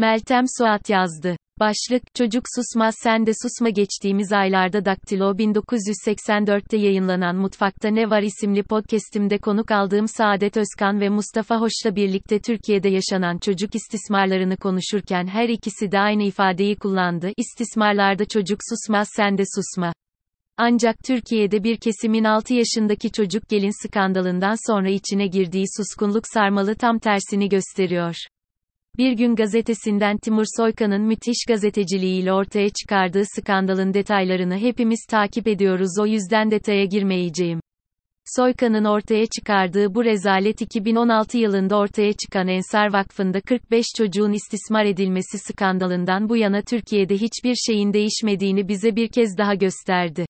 Meltem Suat yazdı. Başlık, Çocuk Susmaz Sen de Susma geçtiğimiz aylarda Daktilo 1984'te yayınlanan Mutfakta Ne Var isimli podcastimde konuk aldığım Saadet Özkan ve Mustafa Hoş'la birlikte Türkiye'de yaşanan çocuk istismarlarını konuşurken her ikisi de aynı ifadeyi kullandı. İstismarlarda çocuk susmaz sen de susma. Ancak Türkiye'de bir kesimin 6 yaşındaki çocuk gelin skandalından sonra içine girdiği suskunluk sarmalı tam tersini gösteriyor. Bir gün gazetesinden Timur Soykan'ın müthiş gazeteciliğiyle ortaya çıkardığı skandalın detaylarını hepimiz takip ediyoruz o yüzden detaya girmeyeceğim. Soykan'ın ortaya çıkardığı bu rezalet 2016 yılında ortaya çıkan Ensar Vakfı'nda 45 çocuğun istismar edilmesi skandalından bu yana Türkiye'de hiçbir şeyin değişmediğini bize bir kez daha gösterdi.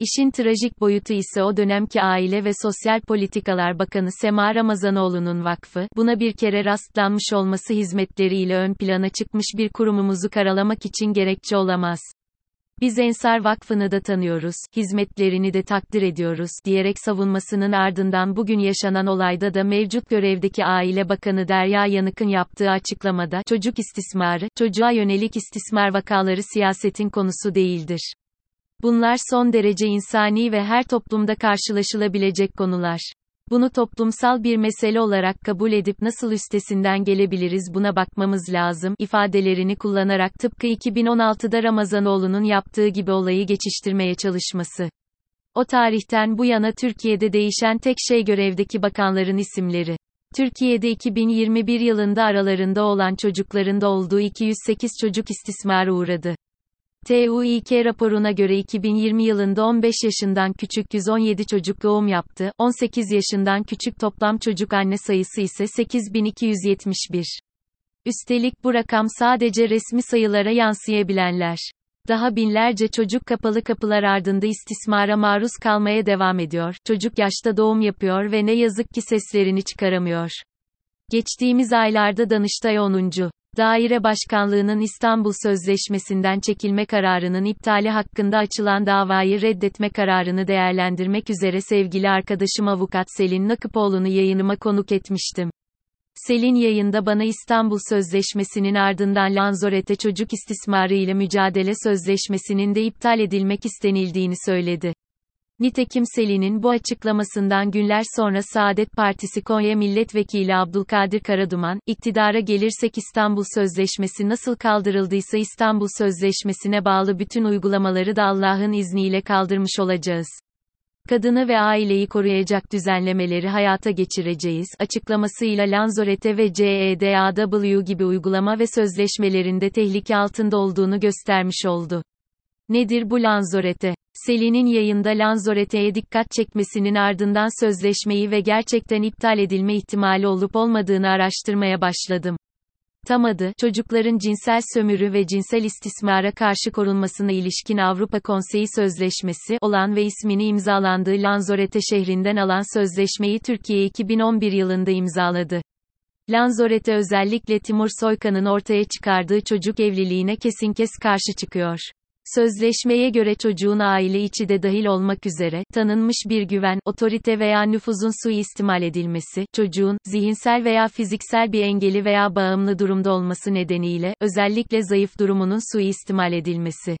İşin trajik boyutu ise o dönemki Aile ve Sosyal Politikalar Bakanı Sema Ramazanoğlu'nun vakfı, buna bir kere rastlanmış olması hizmetleriyle ön plana çıkmış bir kurumumuzu karalamak için gerekçe olamaz. Biz Ensar Vakfı'nı da tanıyoruz, hizmetlerini de takdir ediyoruz, diyerek savunmasının ardından bugün yaşanan olayda da mevcut görevdeki Aile Bakanı Derya Yanık'ın yaptığı açıklamada, çocuk istismarı, çocuğa yönelik istismar vakaları siyasetin konusu değildir. Bunlar son derece insani ve her toplumda karşılaşılabilecek konular. Bunu toplumsal bir mesele olarak kabul edip nasıl üstesinden gelebiliriz buna bakmamız lazım ifadelerini kullanarak tıpkı 2016'da Ramazanoğlu'nun yaptığı gibi olayı geçiştirmeye çalışması. O tarihten bu yana Türkiye'de değişen tek şey görevdeki bakanların isimleri. Türkiye'de 2021 yılında aralarında olan çocukların da olduğu 208 çocuk istismara uğradı. TÜİK raporuna göre 2020 yılında 15 yaşından küçük 117 çocuk doğum yaptı, 18 yaşından küçük toplam çocuk anne sayısı ise 8271. Üstelik bu rakam sadece resmi sayılara yansıyabilenler. Daha binlerce çocuk kapalı kapılar ardında istismara maruz kalmaya devam ediyor, çocuk yaşta doğum yapıyor ve ne yazık ki seslerini çıkaramıyor. Geçtiğimiz aylarda Danıştay 10. Daire Başkanlığı'nın İstanbul Sözleşmesi'nden çekilme kararının iptali hakkında açılan davayı reddetme kararını değerlendirmek üzere sevgili arkadaşım avukat Selin Nakıpoğlu'nu yayınıma konuk etmiştim. Selin yayında bana İstanbul Sözleşmesi'nin ardından Lanzorete çocuk istismarı ile mücadele sözleşmesinin de iptal edilmek istenildiğini söyledi. Nitekim Selin'in bu açıklamasından günler sonra Saadet Partisi Konya Milletvekili Abdülkadir Karaduman, iktidara gelirsek İstanbul Sözleşmesi nasıl kaldırıldıysa İstanbul Sözleşmesi'ne bağlı bütün uygulamaları da Allah'ın izniyle kaldırmış olacağız. Kadını ve aileyi koruyacak düzenlemeleri hayata geçireceğiz açıklamasıyla Lanzorete ve CEDAW gibi uygulama ve sözleşmelerinde tehlike altında olduğunu göstermiş oldu. Nedir bu Lanzorete? Selin'in yayında Lanzorete'ye dikkat çekmesinin ardından sözleşmeyi ve gerçekten iptal edilme ihtimali olup olmadığını araştırmaya başladım. Tam adı, çocukların cinsel sömürü ve cinsel istismara karşı korunmasına ilişkin Avrupa Konseyi Sözleşmesi olan ve ismini imzalandığı Lanzorete şehrinden alan sözleşmeyi Türkiye 2011 yılında imzaladı. Lanzorete özellikle Timur Soykan'ın ortaya çıkardığı çocuk evliliğine kesin kes karşı çıkıyor. Sözleşmeye göre çocuğun aile içi de dahil olmak üzere, tanınmış bir güven, otorite veya nüfuzun suistimal edilmesi, çocuğun, zihinsel veya fiziksel bir engeli veya bağımlı durumda olması nedeniyle, özellikle zayıf durumunun suistimal edilmesi.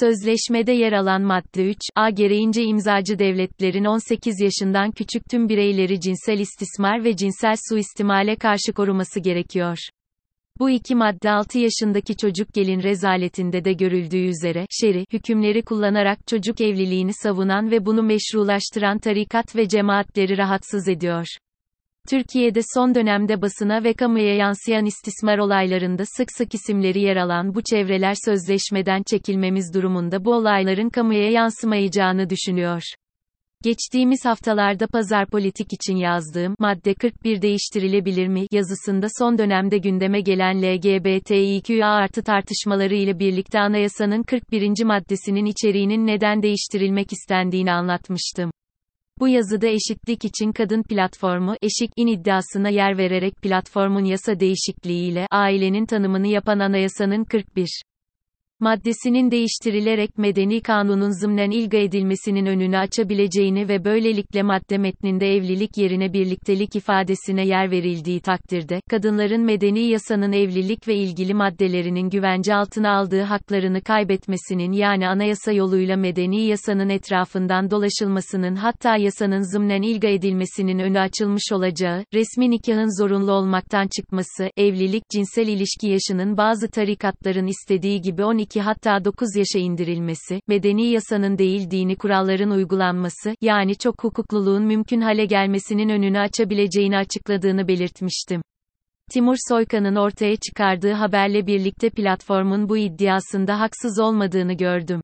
Sözleşmede yer alan madde 3, A gereğince imzacı devletlerin 18 yaşından küçük tüm bireyleri cinsel istismar ve cinsel suistimale karşı koruması gerekiyor. Bu iki madde 6 yaşındaki çocuk gelin rezaletinde de görüldüğü üzere, şeri, hükümleri kullanarak çocuk evliliğini savunan ve bunu meşrulaştıran tarikat ve cemaatleri rahatsız ediyor. Türkiye'de son dönemde basına ve kamuya yansıyan istismar olaylarında sık sık isimleri yer alan bu çevreler sözleşmeden çekilmemiz durumunda bu olayların kamuya yansımayacağını düşünüyor. Geçtiğimiz haftalarda pazar politik için yazdığım madde 41 değiştirilebilir mi yazısında son dönemde gündeme gelen LGBTİQA artı tartışmaları ile birlikte anayasanın 41. maddesinin içeriğinin neden değiştirilmek istendiğini anlatmıştım. Bu yazıda eşitlik için kadın platformu eşik in iddiasına yer vererek platformun yasa değişikliğiyle ailenin tanımını yapan anayasanın 41 maddesinin değiştirilerek medeni kanunun zımnen ilga edilmesinin önünü açabileceğini ve böylelikle madde metninde evlilik yerine birliktelik ifadesine yer verildiği takdirde, kadınların medeni yasanın evlilik ve ilgili maddelerinin güvence altına aldığı haklarını kaybetmesinin yani anayasa yoluyla medeni yasanın etrafından dolaşılmasının hatta yasanın zımnen ilga edilmesinin önü açılmış olacağı, resmi nikahın zorunlu olmaktan çıkması, evlilik cinsel ilişki yaşının bazı tarikatların istediği gibi 12 12 hatta 9 yaşa indirilmesi, medeni yasanın değil dini kuralların uygulanması, yani çok hukukluluğun mümkün hale gelmesinin önünü açabileceğini açıkladığını belirtmiştim. Timur Soykan'ın ortaya çıkardığı haberle birlikte platformun bu iddiasında haksız olmadığını gördüm.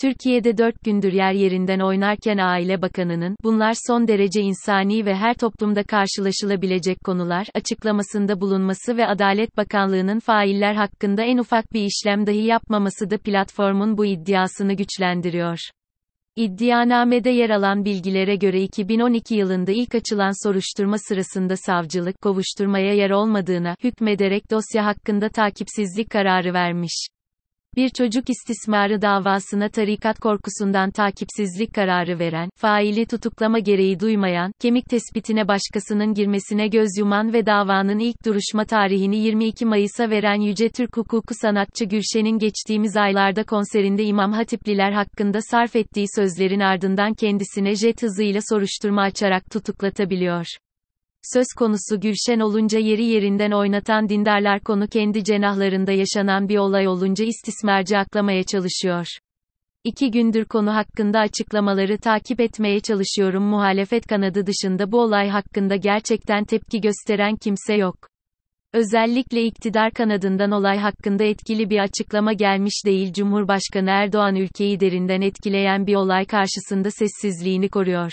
Türkiye'de dört gündür yer yerinden oynarken Aile Bakanı'nın, bunlar son derece insani ve her toplumda karşılaşılabilecek konular, açıklamasında bulunması ve Adalet Bakanlığı'nın failler hakkında en ufak bir işlem dahi yapmaması da platformun bu iddiasını güçlendiriyor. İddianamede yer alan bilgilere göre 2012 yılında ilk açılan soruşturma sırasında savcılık, kovuşturmaya yer olmadığına, hükmederek dosya hakkında takipsizlik kararı vermiş. Bir çocuk istismarı davasına tarikat korkusundan takipsizlik kararı veren, faili tutuklama gereği duymayan, kemik tespitine başkasının girmesine göz yuman ve davanın ilk duruşma tarihini 22 Mayıs'a veren Yüce Türk hukuku sanatçı Gülşen'in geçtiğimiz aylarda konserinde İmam Hatipliler hakkında sarf ettiği sözlerin ardından kendisine jet hızıyla soruşturma açarak tutuklatabiliyor. Söz konusu Gülşen olunca yeri yerinden oynatan dindarlar konu kendi cenahlarında yaşanan bir olay olunca istismarcı aklamaya çalışıyor. İki gündür konu hakkında açıklamaları takip etmeye çalışıyorum muhalefet kanadı dışında bu olay hakkında gerçekten tepki gösteren kimse yok. Özellikle iktidar kanadından olay hakkında etkili bir açıklama gelmiş değil Cumhurbaşkanı Erdoğan ülkeyi derinden etkileyen bir olay karşısında sessizliğini koruyor.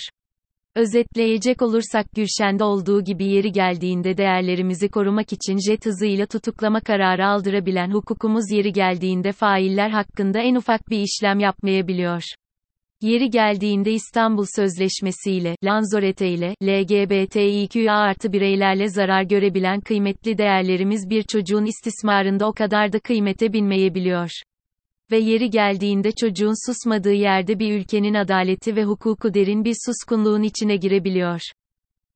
Özetleyecek olursak Gülşen'de olduğu gibi yeri geldiğinde değerlerimizi korumak için jet hızıyla tutuklama kararı aldırabilen hukukumuz yeri geldiğinde failler hakkında en ufak bir işlem yapmayabiliyor. Yeri geldiğinde İstanbul Sözleşmesi ile, Lanzorete ile, LGBTİQA artı bireylerle zarar görebilen kıymetli değerlerimiz bir çocuğun istismarında o kadar da kıymete binmeyebiliyor ve yeri geldiğinde çocuğun susmadığı yerde bir ülkenin adaleti ve hukuku derin bir suskunluğun içine girebiliyor.